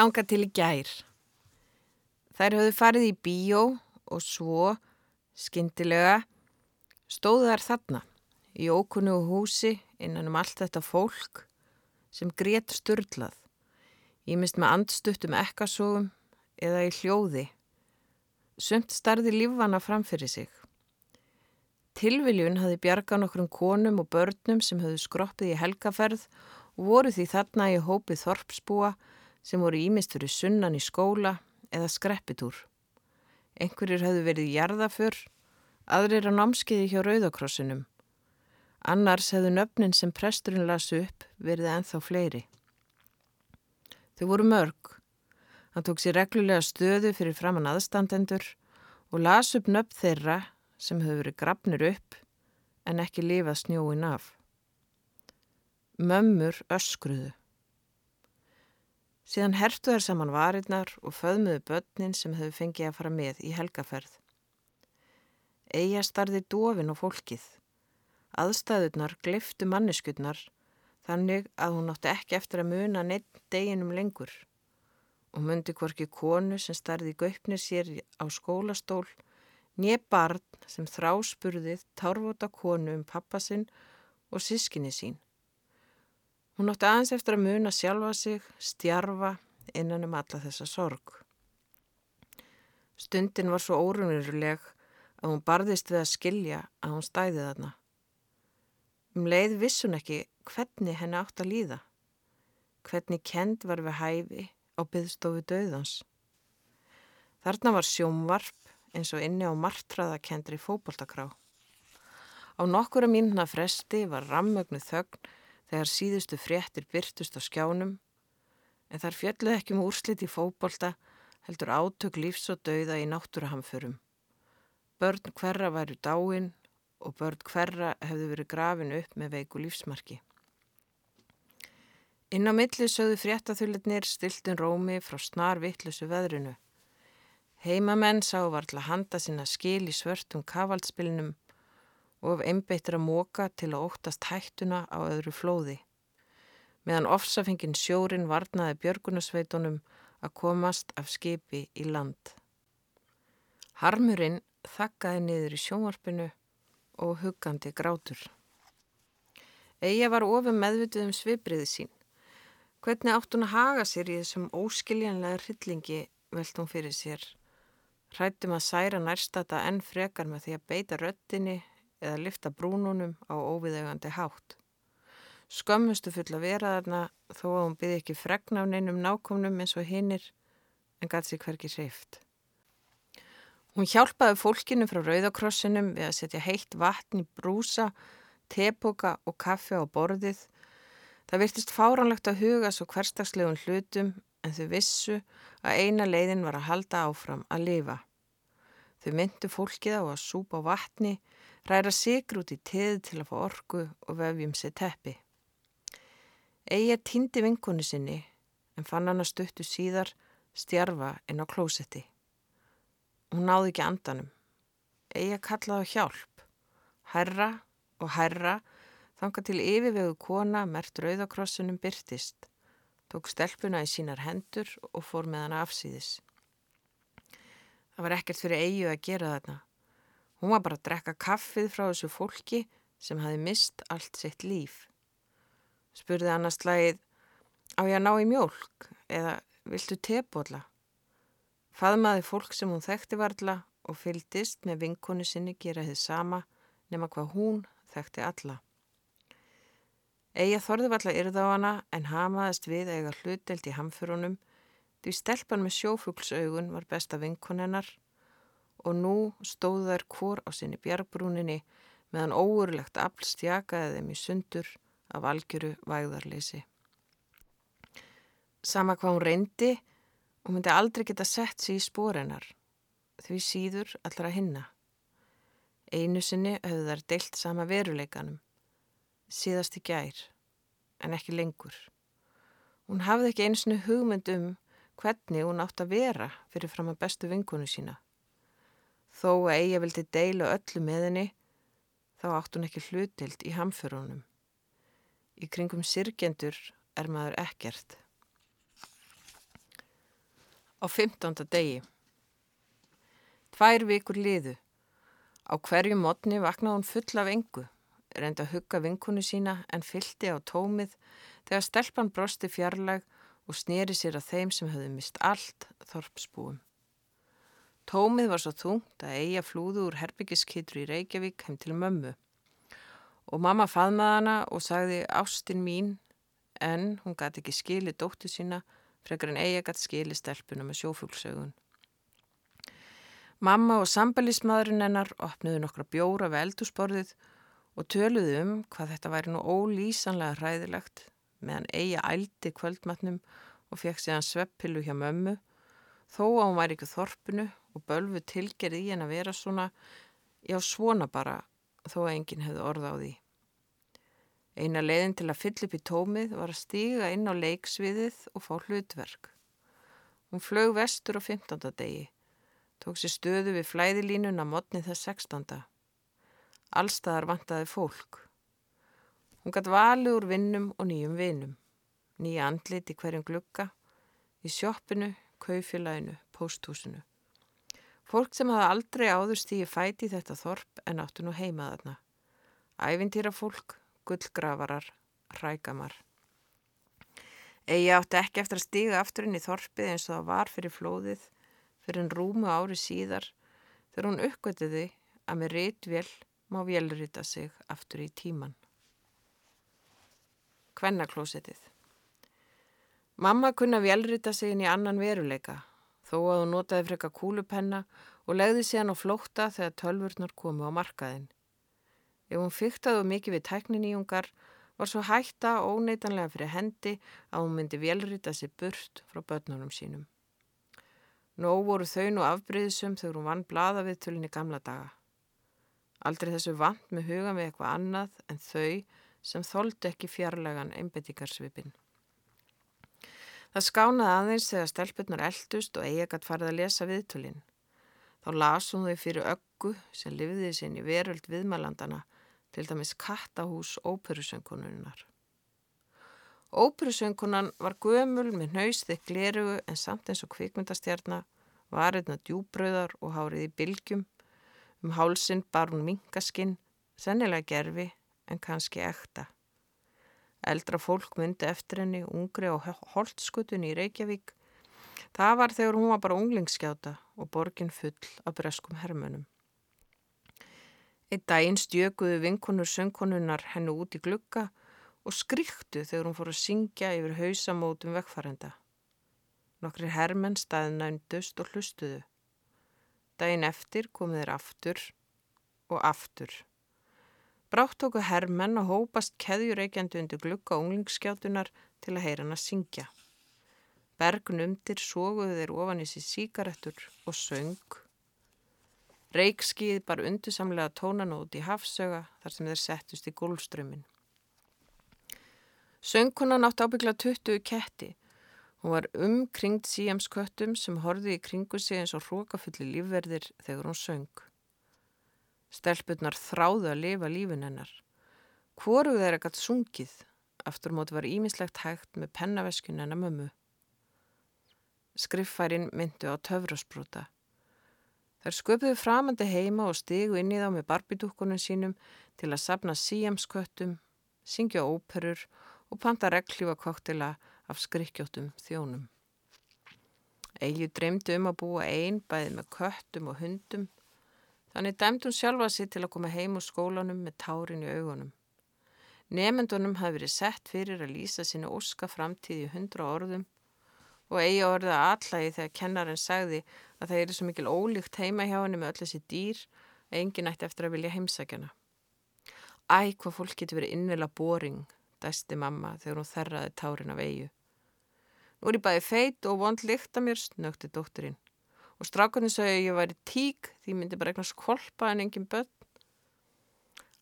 Þanga til í gær. Þær höfðu farið í bíó og svo, skindilega, stóðu þær þarna í ókunnu húsi innan um allt þetta fólk sem grét störlað, ímist með andstuttum ekkasógum eða í hljóði. Sumt starði lífvana framfyrir sig. Tilviljun hafi bjargað nokkrum konum og börnum sem höfðu skroppið í helgaferð og voru því þarna í hópið þorpsbúa sem voru ímist fyrir sunnan í skóla eða skreppitúr. Einhverjir höfðu verið jarðaför, aðrir á námskiði hjá Rauðakrossinum. Annars hefðu nöfnin sem presturinn lasu upp verið enþá fleiri. Þau voru mörg. Hann tók sér reglulega stöðu fyrir framann aðstandendur og las upp nöfn þeirra sem höfðu verið grafnir upp en ekki lifað snjóin af. Mömmur öskruðu. Síðan hertu þær saman varirnar og föðmuðu börnin sem höfðu fengið að fara með í helgaferð. Eija starði dofin á fólkið. Aðstæðurnar gliftu manneskutnar þannig að hún átti ekki eftir að muna neitt deginum lengur og myndi hvorki konu sem starði göpnir sér á skólastól nýja barn sem þráspurðið tárvota konu um pappasinn og sískinni sín. Hún átti aðeins eftir að muna sjálfa sig, stjarfa innan um alla þessa sorg. Stundin var svo órunveruleg að hún barðist við að skilja að hún stæði þarna. Um leið vissun ekki hvernig henni átt að líða. Hvernig kend var við hæfi á byggstofu döðans. Þarna var sjómvarp eins og inni á martraðakendri fókbaltakrá. Á nokkura mínuna fresti var rammögnu þögn þegar síðustu fréttir byrtust á skjánum en þar fjalluð ekki um úrslit í fókbalta heldur átök lífs og dauða í náttúrahamförum. Börn hverra væru dáin og börn hverra hefðu verið grafin upp með veiku lífsmarki. Inn á milli sögðu fréttaþulletnir stiltun rómi frá snar vittlusu veðrinu. Heimamenn sá varðla handa sinna skil í svörtum kavaltspilnum og einbeittir að móka til að óttast hættuna á öðru flóði. Meðan ofsafengin sjórin varnaði björgunasveitunum að komast af skipi í land. Harmurinn þakkaði niður í sjónvarpinu og huggandi grátur. Eija var ofum meðvituð um svipriði sín. Hvernig átt hún að haga sér í þessum óskiljanlega hryllingi velt hún fyrir sér. Hrættum að særa nærstata enn frekar með því að beita röttinni eða lifta brúnunum á óviðegandi hátt. Skömmustu full að vera þarna þó að hún byrði ekki fregna á neinum nákomnum eins og hinnir en gæti sér hverki hreift. Hún hjálpaði fólkinu frá Rauðakrossinum við að setja heitt vatn í brúsa, tepoka og kaffe á borðið Það virtist fáranlegt að huga svo hverstagslegum hlutum en þau vissu að eina leiðin var að halda áfram að lifa. Þau myndu fólkið á að súpa vatni, ræra sigur út í teð til að fá orgu og vefjum sér teppi. Eija týndi vinkonu sinni en fann hann að stöttu síðar stjarfa inn á klósetti. Hún náði ekki andanum. Eija kallaði á hjálp. Herra og herra Þanga til yfirvegu kona mert rauðakrossunum byrtist, tók stelpuna í sínar hendur og fór með hana afsýðis. Það var ekkert fyrir eigu að gera þarna. Hún var bara að drekka kaffið frá þessu fólki sem hafi mist allt sitt líf. Spurði annars slægið, á ég að ná í mjölk eða viltu tebóla? Faðmaði fólk sem hún þekkti varla og fyldist með vinkonu sinni gera þið sama nema hvað hún þekkti alla. Eija þorði valla yrða á hana en hamaðist við eiga hlutdelt í hamfurunum því stelpan með sjófuglsaugun var besta vinkonennar og nú stóð þær hvor á sinni bjargbrúninni meðan óurlegt afl stjakaði þeim í sundur af algjöru vægðarleysi. Sama hvað hún reyndi og myndi aldrei geta sett sér í spórennar því síður allra hinna. Einu sinni höfðu þær deilt sama veruleikanum síðast í gær, en ekki lengur. Hún hafði ekki eins og hugmynd um hvernig hún átt að vera fyrir fram að bestu vinkonu sína. Þó að eiga vildi deila öllu með henni, þá átt hún ekki hlutild í hamförunum. Í kringum sirkjendur er maður ekkert. á 15. degi. Tvær vikur liðu. Á hverju modni vaknaði hún full af engu, reyndi að hugga vinkunu sína en fyldi á tómið þegar stelpan brosti fjarlag og snýri sér að þeim sem höfðu mist allt þorpsbúum. Tómið var svo þungt að eiga flúðu úr herbyggiskitru í Reykjavík heim til mömmu. Og mamma faðmaði hana og sagði Ástin mín en hún gæti ekki skili dóttu sína frekar en eiga gæti skili stelpuna með sjófuglsaugun. Mamma og sambalismadurinn hennar opniðu nokkra bjóra við eldúsborðið og töluðu um hvað þetta væri nú ólýsanlega hræðilegt meðan eiga ældi kvöldmatnum og fekk séðan svepppilu hjá mömmu þó að hún væri ekki þorpinu og bölfu tilgerði í henn að vera svona, já svona bara þó að enginn hefði orða á því. Eina leiðin til að fylla upp í tómið var að stíga inn á leiksviðið og fá hlutverk. Hún flög vestur á 15. degi tók sér stöðu við flæðilínuna modni þess 16. Allstaðar vantaði fólk. Hún gætt valið úr vinnum og nýjum vinnum. Nýja andlit í hverjum glukka, í sjoppinu, kaufélaginu, pósthúsinu. Fólk sem hafði aldrei áður stíði fæti í þetta þorp en áttu nú heimaðarna. Ævintýra fólk, gullgravarar, rækamar. Egi átti ekki eftir að stíga aftur inn í þorpið eins og það var fyrir flóðið fyrir en rúmu ári síðar þegar hún uppgötiði að með rítvél má vélrita sig aftur í tíman. Kvennaklósetið Mamma kunna vélrita sig inn í annan veruleika þó að hún notaði freka kúlupenna og legði síðan á flókta þegar tölvurnar komu á markaðin. Ef hún fyrtaði mikið við tækniníungar var svo hætta óneitanlega fyrir hendi að hún myndi vélrita sig burt frá börnunum sínum. Nó voru þau nú afbreyðsum þegar hún vann blada við tullinni gamla daga. Aldrei þessu vant með huga með eitthvað annað en þau sem þóldu ekki fjarlagan einbettingarsvipin. Það skánaði aðeins þegar stelpunnar eldust og eigagat farið að lesa viðtulinn. Þá lasum þau fyrir öggu sem lifiði sinn í veröld viðmælandana til dæmis kattahús óperusöngununnar. Óperusöngunan var gömul með nöysþið glerugu en samt eins og kvikmyndastjarnar, varirna djúbröðar og hárið í bylgjum. Um hálsin bar hún minkaskinn, sennilega gerfi en kannski ekta. Eldra fólk myndi eftir henni ungri á holtskutunni í Reykjavík. Það var þegar hún var bara unglingsskjáta og borgin full af breskum hermönum. Eitt daginn stjökuðu vinkonur söngkonunnar hennu út í glukka og skriktu þegar hún fór að syngja yfir hausamótum vekkfærenda. Nokkri hermenn staði nændust og hlustuðu. Dæin eftir kom þeir aftur og aftur. Brátt tóku hermenn og hópast keðjureikjandi undir glukka unglingsskjátunar til að heyra hann að syngja. Bergnumdir sóguðu þeir ofan í sér síkaretur og söng. Reikskið bar undusamlega tónan út í hafsöga þar sem þeir settust í gólströmmin. Söngkunan átt ábyggla 20 ketti. Hún var umkringt síjamsköttum sem horfið í kringu sig eins og hrókafulli lífverðir þegar hún söng. Stelpunnar þráðu að lifa lífin hennar. Hvoruð þeirra gætt sungið, aftur móti var ímislegt hægt með pennaveskun hennar mömmu. Skriffærin myndu á töfrasbrúta. Þær sköpuðu framandi heima og stigu inn í þá með barbidúkkunum sínum til að sapna síjamsköttum, syngja óperur og panta reglífa koktila af skrikkjóttum þjónum. Egið dreymdi um að búa einn bæði með köttum og hundum, þannig dæmdi hún sjálfa sér til að koma heim úr skólanum með tárin í augunum. Nefendunum hafi verið sett fyrir að lýsa sínu óska framtíð í hundra orðum og eigi orðið að allagi þegar kennarinn sagði að það er svo mikil ólíkt heima hjá henni með öll þessi dýr að enginn ætti eftir að vilja heimsækjana. Æ, hvað fólk getur verið innvila boring, dæsti mamma þegar hún þerraði tárin af eigu. Nú er ég bæði feit og vond líkt að mér, snökti dótturinn. Og strákunni sagði að ég væri tík því myndi bara eignast kolpa en engin börn.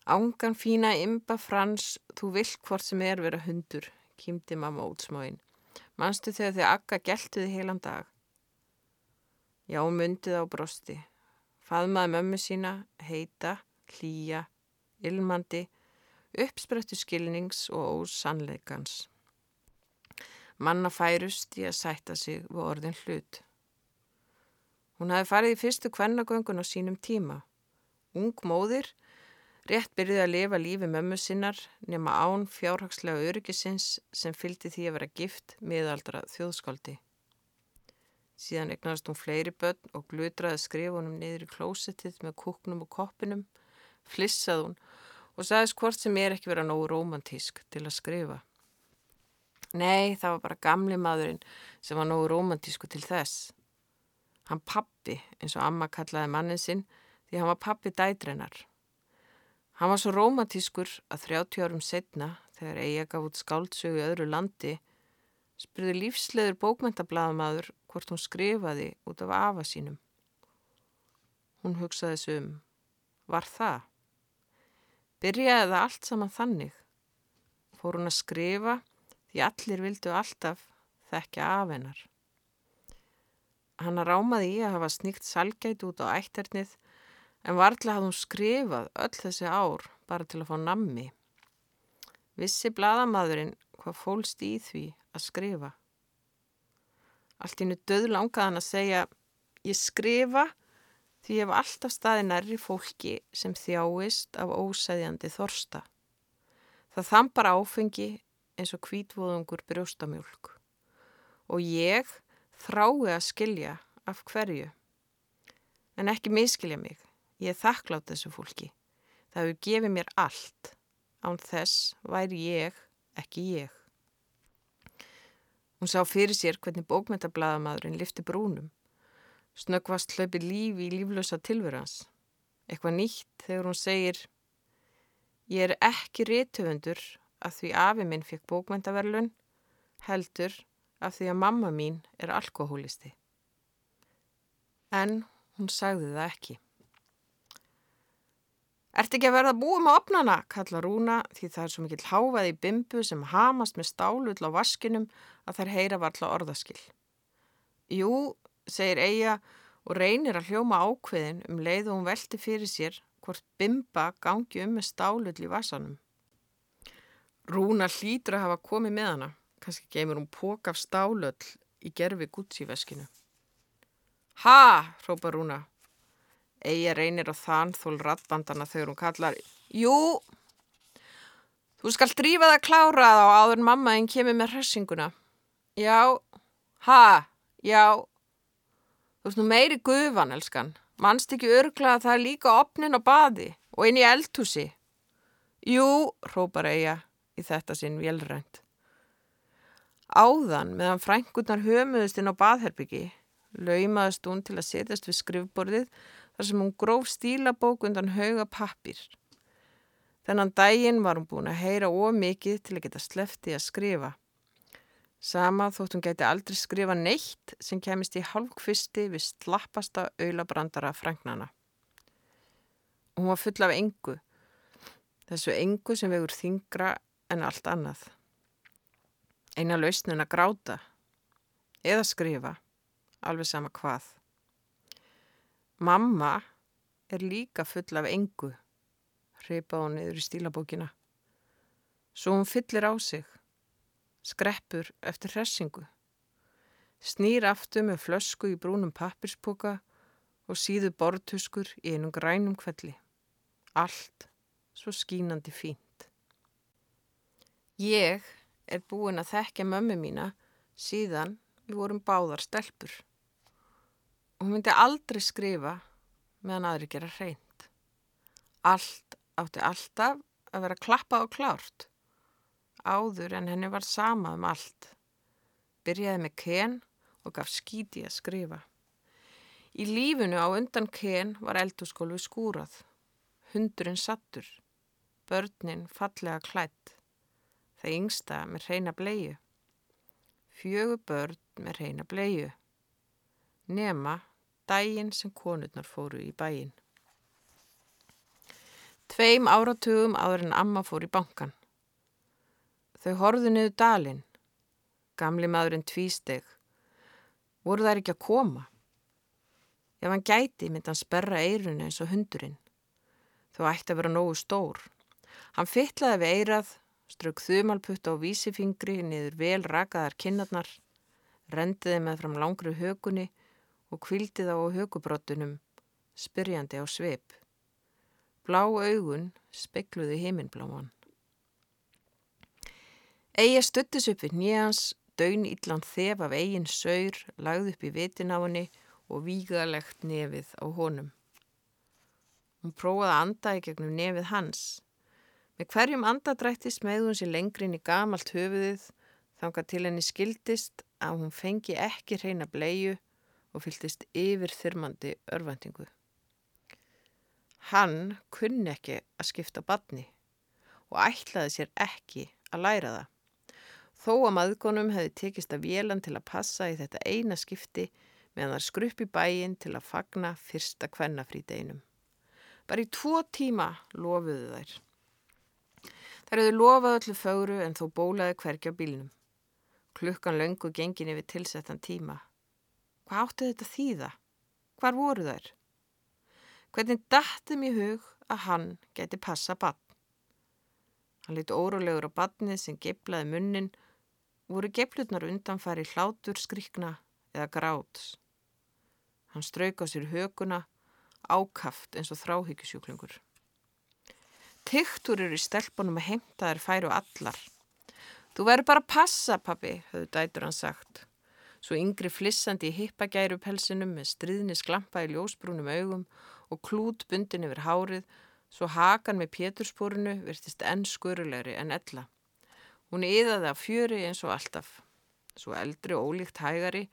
Ángan fína imba frans, þú vilt hvort sem er vera hundur, kýmdi mamma útsmáinn. Manstu þegar þið akka geltuði heilan dag? Já, myndið á brosti. Faðmaði mömmu sína, heita, hlýja, ilmandi, uppsprettu skilnings og ósannleikans. Manna færust í að sætta sig við orðin hlut. Hún hafi farið í fyrstu kvennagöngun á sínum tíma. Ung móðir, rétt byrjuði að lifa lífi mömmu sinnar nema án fjárhagslega öryggisins sem fylgdi því að vera gift miðaldra þjóðskáldi. Síðan eignast hún fleiri börn og glutraði skrifunum niður í klósettið með kúknum og koppinum, flissað hún og sagðist hvort sem er ekki vera nógu romantísk til að skrifa. Nei, það var bara gamli maðurinn sem var nógu romantísku til þess. Hann pappi, eins og amma kallaði mannin sinn, því hann var pappi dædrennar. Hann var svo romantískur að 30 árum setna, þegar Eija gaf út skáldsögu í öðru landi, spurði lífsleður bókmentablaðamadur hvort hún skrifaði út af afa sínum. Hún hugsaði þessu um. Var það? Byrjaði það allt saman þannig. Fór hún að skrifa því allir vildu alltaf þekkja af hennar. Hanna rámaði í að hafa sníkt salgæt út á ætternið en varðlega hafði hún skrifað öll þessi ár bara til að fá nammi. Vissi bladamadurinn hvað fólst í því að skrifa. Allt innu döð langaði hann að segja ég skrifa því ég hef alltaf staði nærri fólki sem þjáist af ósæðjandi þorsta. Það þampar áfengi eins og kvítvóðungur brjóstamjölk og ég þrái að skilja af hverju. En ekki miskilja mig, ég er þakklátt þessu fólki. Það hefur gefið mér allt, án þess væri ég ekki ég. Hún sá fyrir sér hvernig bókmentablaðamadurinn lifti brúnum Snöggvast hlaupi lífi í líflösa tilverans. Eitthvað nýtt þegar hún segir Ég er ekki réttöfundur að því afi minn fekk bókmæntaverlun, heldur að því að mamma mín er alkohólisti. En hún sagði það ekki. Ert ekki að verða búið með opnana, kalla Rúna, því það er svo mikill háfaði í bimbu sem hamast með stálull á vaskinum að þær heyra varla orðaskill. Jú, segir Eija og reynir að hljóma ákveðin um leið og hún velti fyrir sér hvort bimba gangi um með stálull í vasanum. Rúna hlýtur að hafa komið með hana, kannski geymur hún pók af stálull í gerfi gútsíveskinu. Ha, hrópa Rúna. Eija reynir á þann þól rattbandana þegar hún kallar Jú, þú skal drífa það klárað á áður mamma en kemur með hressinguna. Já, ha, já, Þú veist nú meiri gufan, elskan. Manst ekki örgla að það er líka opnin á baði og inn í eldhúsi. Jú, hrópar Eija í þetta sinn velrænt. Áðan meðan frængunar hömuðust inn á baðherbyggi, laumaðist hún til að setjast við skrifborðið þar sem hún gróf stílabók undan hauga pappir. Þennan daginn var hún búin að heyra ómikið til að geta slefti að skrifa. Sama þótt hún geti aldrei skrifa neitt sem kemist í halvkvisti við slappasta auðlabrandara frængnana. Hún var full af engu, þessu engu sem vegur þingra en allt annað. Eina lausnin að gráta eða skrifa, alveg sama hvað. Mamma er líka full af engu, hreipa hún yfir í stílabókina. Svo hún fyllir á sig skreppur eftir hressingu. Snýr aftur með flösku í brúnum pappirspoka og síðu bortuskur í einum grænum kvelli. Allt svo skínandi fínt. Ég er búin að þekka mömmu mína síðan við vorum báðar stelpur. Hún myndi aldrei skrifa meðan aðri gera hreint. Allt átti alltaf að vera klappað og klárt áður en henni var sama um allt. Byrjaði með ken og gaf skíti að skrifa. Í lífunu á undan ken var eldurskólfi skúrað. Hundurinn sattur. Börnin fallega klætt. Það yngsta með reyna bleiu. Fjögur börn með reyna bleiu. Nema dægin sem konurnar fóru í bæin. Tveim áratugum áður en amma fór í bankan. Þau horðu niður dalinn. Gamli maðurinn tvísteg. Voru þær ekki að koma? Ef hann gæti myndi hann sperra eirun eins og hundurinn. Þau ætti að vera nógu stór. Hann fytlaði við eirað, strökk þumalputta á vísifingri niður vel rakaðar kinnarnar, rendiði með fram langru hökunni og kvildi þá á hökubrottunum, spyrjandi á sveip. Blá augun spekluði heiminbláman. Eigi stuttis upp við nýjans, daun illan þef af eigin saur, lagði upp í vitin á henni og vígalegt nefið á honum. Hún prófaði að anda í gegnum nefið hans. Með hverjum andadrætti smegði hún sér lengrin í gamalt höfuðið þanga til henni skildist að hún fengi ekki reyna bleiu og fylgist yfir þyrmandi örvendingu. Hann kunni ekki að skipta badni og ætlaði sér ekki að læra það. Þó að maðgunum hefði tekist að vélan til að passa í þetta eina skipti meðan það skruppi bæin til að fagna fyrsta kvennafrídeginum. Bara í tvo tíma lofuðu þær. Þær hefðu lofað öllu fögru en þó bólaði hverja bílnum. Klukkan löngu gengin yfir tilsettan tíma. Hvað átti þetta þýða? Hvar voru þær? Hvernig dættum í hug að hann geti passa bann? Hann liti órólegur á bannið sem geiblaði munnin, voru geiblunar undanfæri hlátur skrikna eða gráts. Hann strauk á sér höguna, ákaft eins og þráhyggjusjúklingur. Tyktur eru í stelpunum að heimta þær færu allar. Þú verður bara að passa, pappi, höfðu dætur hann sagt. Svo yngri flissandi í hippagærupelsinum með stríðni sklampa í ljósbrúnum augum og klút bundin yfir hárið, svo hakan með pétursporinu virtist enn skurulegri en ella. Hún yðaði af fjöri eins og alltaf. Svo eldri og ólíkt hægari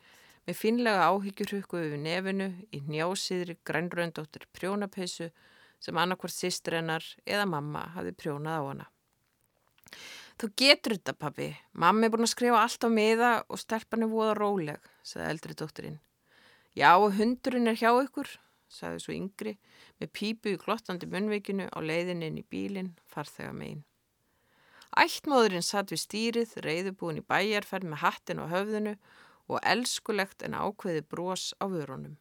með finlega áhyggjurhukku yfir nefinu í njásýðri grænröndóttir prjónapeisu sem annarkvart sýstrennar eða mamma hafi prjónað á hana. Þú getur þetta pappi, mamma er búin að skrifa allt á miða og stelpan er voða róleg, sagði eldri dótturinn. Já, hundurinn er hjá ykkur, sagði svo yngri, með pípu í glottandi munveikinu á leiðin inn í bílinn, farþega megin. Ættmóðurinn satt við stýrið, reyðubúin í bæjarferð með hattin á höfðinu og elskulegt en ákveði brós á vörunum.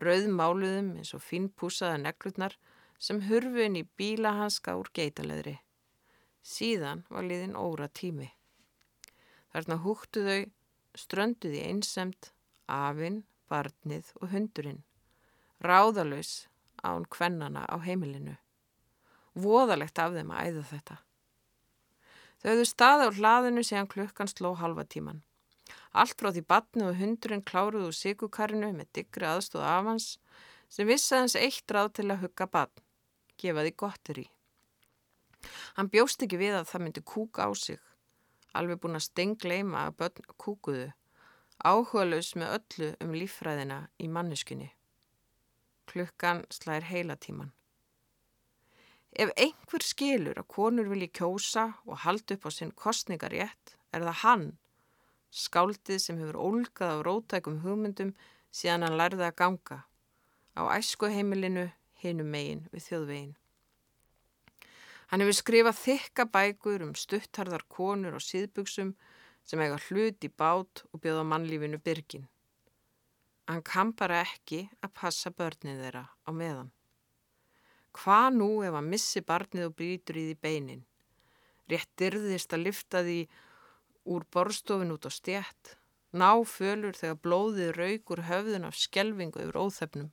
Rauðmáluðum eins og finnpúsaða neglutnar sem hurfin í bílahanska úr geitaleðri. Síðan var liðin óra tími. Þarna húktu þau, strönduði einsemt, afinn, barnið og hundurinn. Ráðalus án kvennana á heimilinu. Voðalegt af þeim að æða þetta. Þau höfðu staði á hlaðinu síðan klukkan sló halva tíman. Allt frá því batni og hundurinn kláruð úr sigukarinu með diggri aðstóð af hans sem vissaðans eitt ráð til að hugga batn, gefa því gottir í. Hann bjóst ekki við að það myndi kúka á sig, alveg búin að stengleima að börn kúkuðu, áhugaðlaus með öllu um líffræðina í manneskunni. Klukkan slæðir heila tíman. Ef einhver skilur að konur vilji kjósa og halda upp á sinn kostningarétt, er það hann, skáldið sem hefur ólgað á rótækum hugmyndum síðan hann lærði að ganga, á æskuheimilinu hinum megin við þjóðvegin. Hann hefur skrifað þykka bækur um stuttarðar konur og síðbuksum sem eiga hlut í bát og bjóða mannlífinu byrgin. Hann kann bara ekki að passa börnið þeirra á meðan. Hvað nú ef hann missi barnið og brítur í því beinin? Rétt dyrðist að lifta því úr borstofin út á stjætt, ná fölur þegar blóðið raugur höfðun af skjelvingu yfir óþefnum.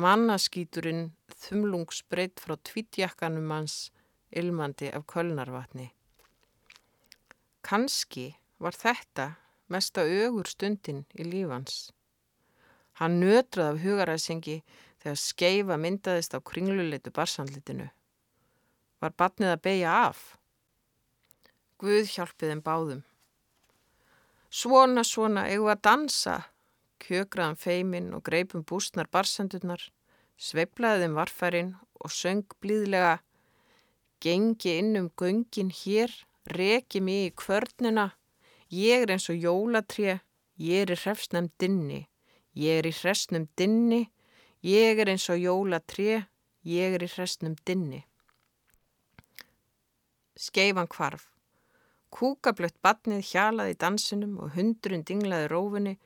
Mannaskíturinn þumlungsbreytt frá tvítjakkanum hans ilmandi af kölnarvatni. Kanski var þetta mesta ögur stundin í lífans. Hann nötrað af hugaræðsengi þegar skeifa myndaðist á kringluleitu barsandlitinu. Var batnið að beigja af? Guð hjálpið þeim báðum. Svona, svona, eigum að dansa, kjökraðan feiminn og greipum bústnar barsandurnar, sveiplaði þeim varfærin og söng blíðlega Gengi inn um göngin hér, reki mig í kvörnuna, ég er eins og jólatré, ég er í hrefsnum dinni, ég er í hrefsnum dinni, ég er eins og jólatré, ég er í hrefsnum dinni. Skeifan kvarf. Kúkablött batnið hjalaði dansinum og hundurinn dinglaði rófunni,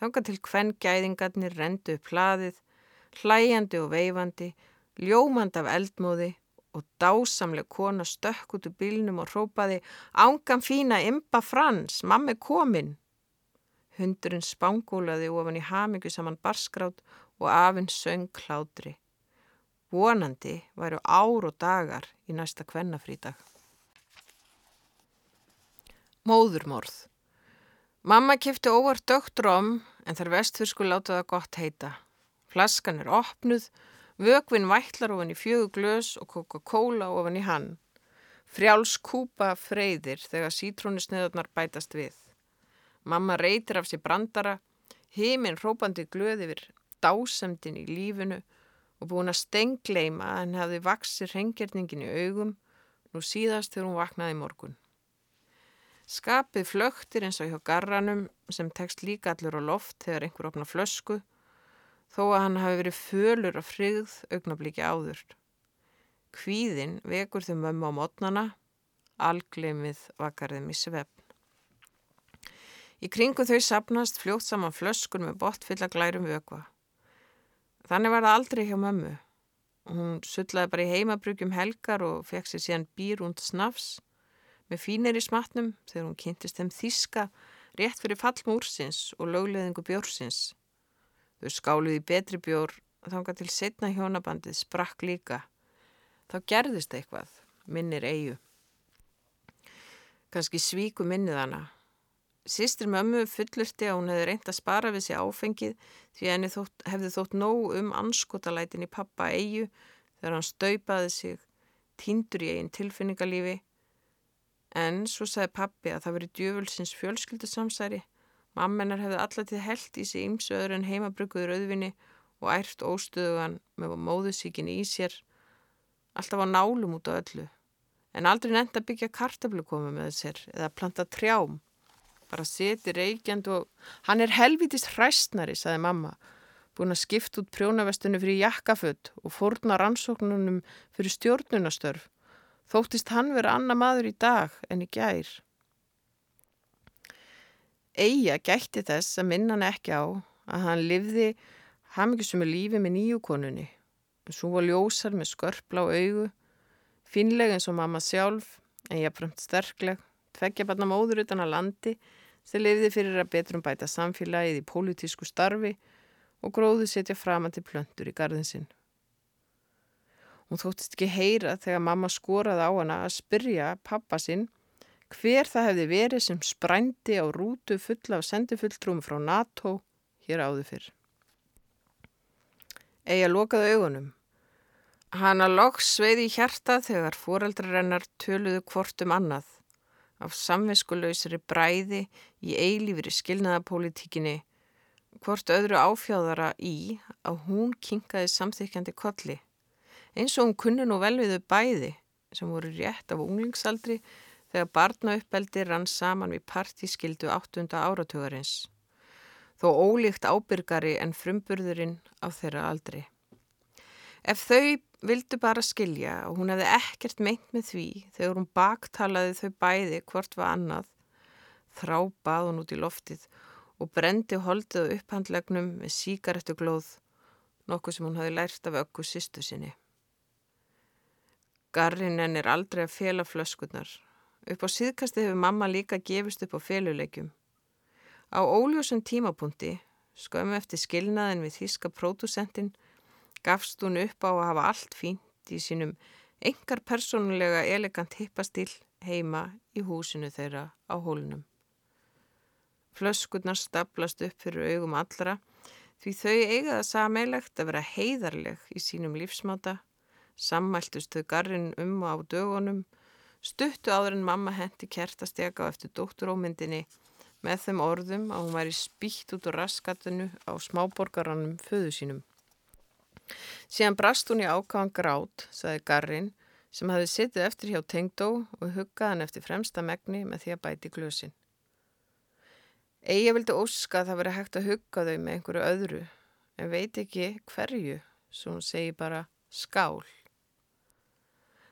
Þanga til hvenn gæðingarnir rendu upp hlaðið, hlæjandi og veifandi, ljómand af eldmóði og dásamleg kona stökk út úr bílnum og rópaði Ángan fína imba frans, mammi komin. Hundurinn spangólaði ofan í hamingu saman barskrát og afinn söng klátri. Vonandi væru ár og dagar í næsta kvennafrídag. Móðurmorð Mamma kifti óvart dögt róm en þar vestfyrsku láta það gott heita. Flaskan er opnuð, vögvin vætlar ofan í fjögu glös og Coca-Cola ofan í hann. Frjáls kúpa freyðir þegar sítrónusniðarnar bætast við. Mamma reytir af sér brandara, heiminn rópandi glöði yfir dásemdin í lífinu og búin að stengleima að henn hefði vaksir hengjerningin í augum nú síðast þegar hún vaknaði morgun. Skapið flögtir eins og hjá garranum sem tekst líka allur á loft þegar einhver opna flösku þó að hann hafi verið fölur af frigð augnabliki áður. Kvíðin vekur þau mömmu á mótnana, algleimið vakarðum í svefn. Í kringu þau sapnast fljótt saman flöskun með bort fylla glærum vökva. Þannig var það aldrei hjá mömmu. Hún sullaði bara í heimabrugjum helgar og fekk sér síðan býrúnd snafs með fínir í smatnum þegar hún kynntist þeim þíska rétt fyrir fallmúrsins og lögleðingu bjórsins. Þau skáluði betri bjór þánga til setna hjónabandið sprakk líka. Þá gerðist eitthvað, minnir eigu. Kanski svíku minnið hana Sistri mömmu fullurti að hún hefði reynt að spara við sér áfengið því henni þótt, hefði þótt nóg um anskotalætin í pappa eigu þegar hann staupaði sig tindur í eigin tilfinningalífi. En svo sagði pappi að það veri djöfulsins fjölskyldusamsæri. Mammenar hefði allatið held í sig ymsu öðru en heimabrugguður auðvinni og ært óstöðugan með móðusíkinni í sér. Alltaf á nálum út á öllu. En aldrei nefnd að byggja kartablu komið með sér eða planta trjám bara seti reykjand og hann er helvitist hræstnari, saði mamma búin að skipta út prjónavestunni fyrir jakkaföld og fórna rannsóknunum fyrir stjórnunastörf þóttist hann vera annar maður í dag en í gær. Eija gætti þess að minna hann ekki á að hann livði hafmyggisum með lífi með nýjukonunni svo var ljósar með skörpla á augu finleg eins og mamma sjálf en ég fremt sterkleg. Tveggja barna móður utan að landi sem lifði fyrir að betrum bæta samfélagið í pólitísku starfi og gróði setja framandi plöndur í gardin sinn. Hún þóttist ekki heyra þegar mamma skoraði á hana að spyrja pappa sinn hver það hefði verið sem sprændi á rútu fulla af sendifulltrúum frá NATO hér áður fyrr. Egi að lokaðu augunum. Hanna loks sveiði í hjarta þegar foreldrarennar töluðu hvort um annað af samvinskuleysri bræði í eilífri skilnaðapolítikinni hvort öðru áfjáðara í að hún kinkaði samþykjandi kolli eins og hún kunni nú vel við þau bæði sem voru rétt af unglingsaldri þegar barnauppeldi rann saman við partískildu 8. áratugarins þó ólíkt ábyrgari en frumburðurinn á þeirra aldri. Ef þau vildu bara skilja og hún hefði ekkert meint með því þegar hún baktalaði þau bæði hvort var annað, þrá bað hún út í loftið og brendi holdið á upphandlegnum með síkarettuglóð, nokkuð sem hún hafi lært af ökku sýstu sinni. Garrinen er aldrei að fela flöskunar. Upp á síðkasti hefur mamma líka gefist upp á feluleikjum. Á óljósum tímapunkti, skömmu eftir skilnaðin við þíska pródusentin, gafst hún upp á að hafa allt fínt í sínum engar persónulega elegant hippastil heima í húsinu þeirra á hólunum. Flöskurnar staplast upp fyrir augum allra því þau eiga það sameilegt að vera heiðarleg í sínum lífsmáta, sammæltust þau garrin um á dögunum, stuttu áður en mamma hendi kertastega eftir dótturómyndinni með þeim orðum að hún væri spýtt út á raskatinu á smáborgarannum föðu sínum. Síðan brast hún í ákáðan grát, saði Garrin, sem hafi sittið eftir hjá Tengdó og huggað hann eftir fremsta megni með því að bæti glösin. Eigi vildi óska að það veri hægt að hugga þau með einhverju öðru, en veit ekki hverju, svo hún segi bara skál.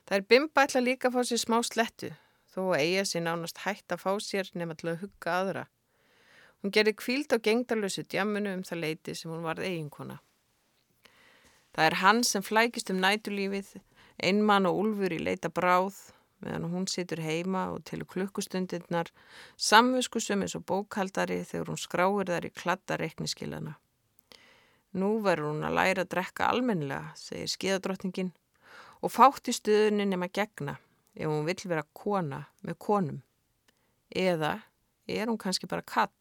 Það er bimba ætla líka að fá sér smá slettu, þó að eiga sér nánast hægt að fá sér nema til að hugga aðra. Hún gerði kvíld á gengdarlösu djamminu um það leiti sem hún varð eiginkona. Það er hann sem flækist um nætulífið, einmann og úlfur í leita bráð, meðan hún situr heima og til klukkustundirnar samvisku sem er svo bókaldari þegar hún skráir þar í kladda reikniskilana. Nú verður hún að læra að drekka almennilega, segir skíðadrottningin og fátt í stöðunni nema gegna ef hún vill vera kona með konum. Eða er hún kannski bara kall?